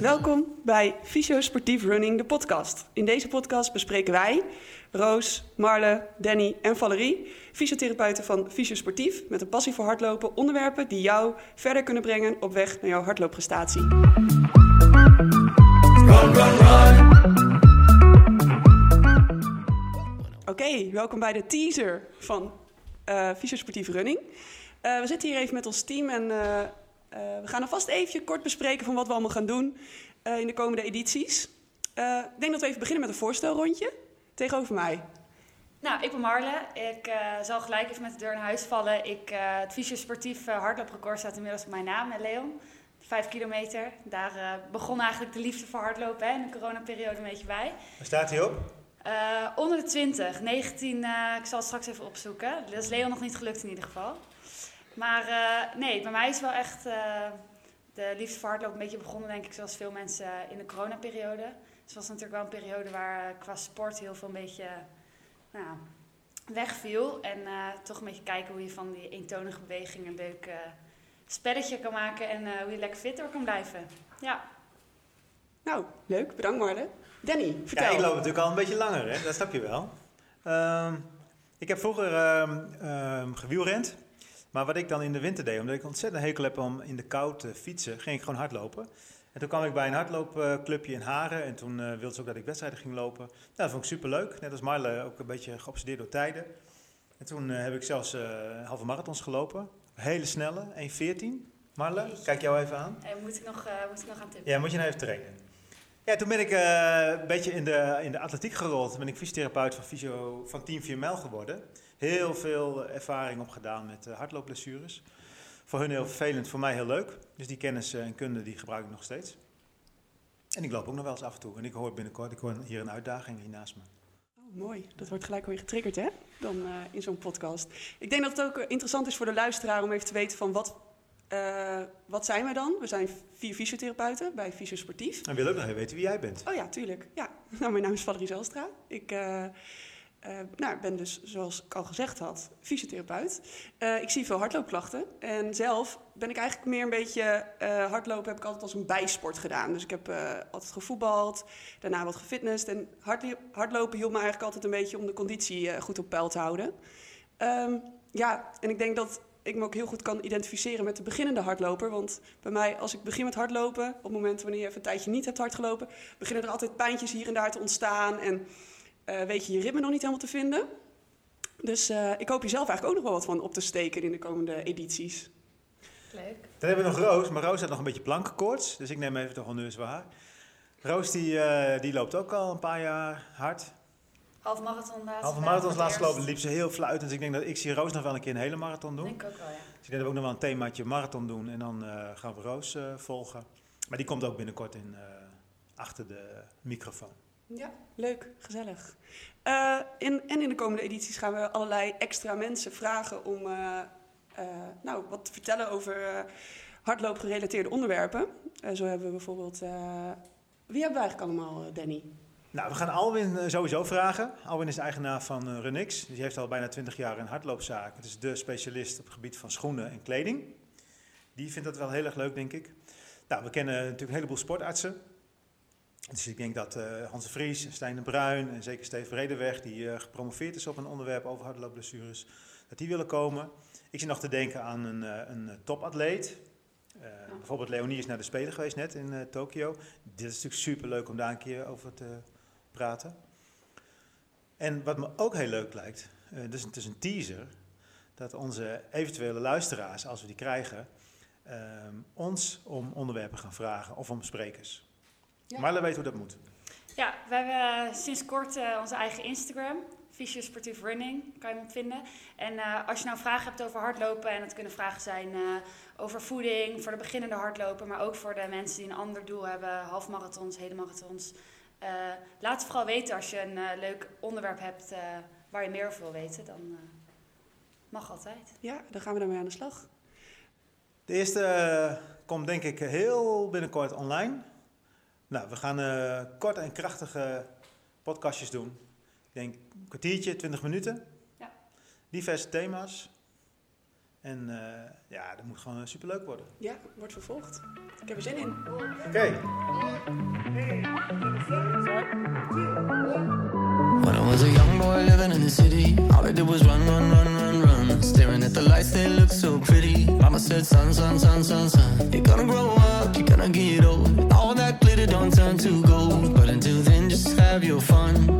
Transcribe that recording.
Welkom bij Fysio Sportief Running, de podcast. In deze podcast bespreken wij, Roos, Marle, Danny en Valerie, fysiotherapeuten van Fysio Sportief, met een passie voor hardlopen, onderwerpen die jou verder kunnen brengen op weg naar jouw hardloopprestatie. Oké, welkom bij de teaser van eh Fysio Sportief Running. Eh, we zitten hier even met ons team en eh, eh, we gaan alvast even kort bespreken van wat we allemaal gaan doen eh, in de komende edities. Eh, ik denk dat we even beginnen met een voorstelrondje tegenover mij. Nou, ik ben Marle. Ik eh, zal gelijk even met de deur naar huis vallen. Ik, eh, het fysiosportief uh, hardlooprecord staat inmiddels op mijn naam, eh, Leon. Vijf kilometer. Daar eh, begon eigenlijk de liefde voor hardlopen hè, in de coronaperiode een beetje bij. Waar staat hij op? Onder de 20, 19, eh, ik zal het straks even opzoeken. Dat is Leon nog niet gelukt in ieder geval. Maar eh, nee, bij mij is wel echt eh, de liefde voor hardlopen een beetje begonnen, denk ik, zoals veel mensen in de coronaperiode. Dus het was natuurlijk wel een periode waar eh, qua sport heel veel een beetje nou, wegviel. En toch een beetje kijken hoe je van die eentonige beweging een leuk spelletje kan maken en hoe je lekker fit kan blijven. Ja. Nou, leuk. Bedankt Marle. Danny, vertel. Ja, ik loop natuurlijk al een beetje langer, hè? dat snap je wel. Ehm, ik heb vroeger ehm, ehm, gewielrend. Maar wat ik dan in de winter deed, omdat ik ontzettend hekel heb om in de kou te fietsen, ging ik gewoon hardlopen. En toen kwam ik bij een hardloopclubje in Haren en toen eh, wilden ze ook dat ik wedstrijden ging lopen. Nou, dat vond ik superleuk. Net als Marle ook een beetje geobsedeerd door tijden. En toen eh, heb ik zelfs eh, halve marathons gelopen. Hele snelle, 1.14. Marle, kijk jou even aan. En moet ik nog, eh, moet ik nog aan tippen? Ja, moet je nou even trainen. Ja, toen ben ik eh, een beetje in de, in de atletiek gerold. Toen ben ik fysiotherapeut van, fysio, van Team 4 Mijl geworden. Heel veel ervaring opgedaan met uh, hardloopblessures. Voor hun heel vervelend, voor mij heel leuk. Dus die kennis eh, en kunde die gebruik ik nog steeds. En ik loop ook nog wel eens af en toe. En ik hoor binnenkort, ik hoor hier een uitdaging hier naast me. Oh, mooi, dat wordt gelijk weer getriggerd hè, dan eh, in zo'n podcast. Ik denk dat het ook eh, interessant is voor de luisteraar om even te weten van wat, eh, wat zijn wij dan? We zijn vier fysiotherapeuten bij Fysio Sportief. En wil ook nog even weten wie jij bent. Oh ja, tuurlijk. Ja. Nou, mijn naam is Valerie Zelstra. Ik eh, eh, nou, ben dus, zoals ik al gezegd had, fysiotherapeut. Ik zie veel hardloopklachten. En zelf ben ik eigenlijk meer een beetje... hardlopen heb ik altijd als een bijsport gedaan. Dus ik heb altijd gevoetbald, daarna wat gefitnessd. En hardlopen hielp me eigenlijk altijd een beetje om de conditie goed op peil te houden. Ehm, ja, en ik denk dat ik me ook heel goed kan identificeren met de beginnende hardloper. Want bij mij, als ik begin met hardlopen, op het moment wanneer je even een tijdje niet hebt hardgelopen, beginnen er altijd pijntjes hier en daar te ontstaan. En eh, weet je je ritme nog niet helemaal te vinden. Dus eh, ik hoop je zelf eigenlijk ook nog wel wat van op te steken in de komende edities. Leuk. Dan hebben we nog Roos, maar Roos had nog een beetje plankenkoorts. Dus ik neem even de honneurs waar. Roos die, eh, die loopt ook al een paar jaar hard. Half marathon laatst. Voor het laatst gelopen, liep ze heel fluitend. Dus ik denk dat ik zie Roos nog wel een keer een hele marathon doen. Denk ik ook wel, ja. Dus ik denk dat we ook nog wel een themaatje marathon doen en dan eh, gaan we Roos eh, volgen. Maar die komt ook binnenkort in, eh, achter de microfoon. Ja, leuk, gezellig. Eh, in, en in de komende edities gaan we allerlei extra mensen vragen om eh, eh, nou, wat te vertellen over eh hardloopgerelateerde onderwerpen. Zo hebben we bijvoorbeeld. eh, wie hebben we eigenlijk allemaal, Danny? Nou, we gaan Alwin eh, sowieso vragen. Alwin is eigenaar van eh, Runix. Die heeft al bijna 20 jaar een hardloopzaak. Het is de specialist op het gebied van schoenen en kleding. Die vindt dat wel heel erg leuk, denk ik. Nou, we kennen natuurlijk een heleboel sportartsen. Dus ik denk dat eh, Hans de Vries, Stijn de Bruin en zeker Steve Bredeweg, die gepromoveerd is op een onderwerp over hardloopblessures, dat die willen komen. Ik zit nog te denken aan een, een topatleet. Eh, Bijvoorbeeld Leonie is naar de Spelen geweest net in Tokio. Dit is natuurlijk super leuk om daar een keer over te praten. En wat me ook heel leuk lijkt, eh, dus het is een teaser, dat onze eventuele luisteraars, als we die krijgen, ehm, ons om onderwerpen gaan vragen of om sprekers. Ja. Marle weet hoe dat moet. Ja, we hebben sinds kort eh, onze eigen Instagram. Fysio Sportief Running, kan je hem vinden. En eh, als je nou vragen hebt over hardlopen, en dat kunnen vragen zijn eh, over voeding, voor de beginnende hardloper, maar ook voor de mensen die een ander doel hebben, halfmarathons, hele marathons. Eh, laat het vooral weten als je een eh, leuk onderwerp hebt eh, waar je meer over wil weten, dan eh, mag altijd. Ja, dan gaan we daarmee aan de slag. De eerste komt denk ik heel binnenkort online. Nou, we gaan eh, korte en krachtige podcastjes doen. Ik denk een kwartiertje, 20 minuten. Ja. Diverse thema's. En eh, ja, dat moet gewoon superleuk worden. Ja, wordt vervolgd. Ik heb er zin in. Oké. When I was a young boy living in the city, all I did was run, run, run, run, run. Staring at the lights, they look so pretty. Mama said, son, son, son, son, son. You're gonna grow up, you're gonna get old. All that glitter don't turn to gold. But until then, just have your fun.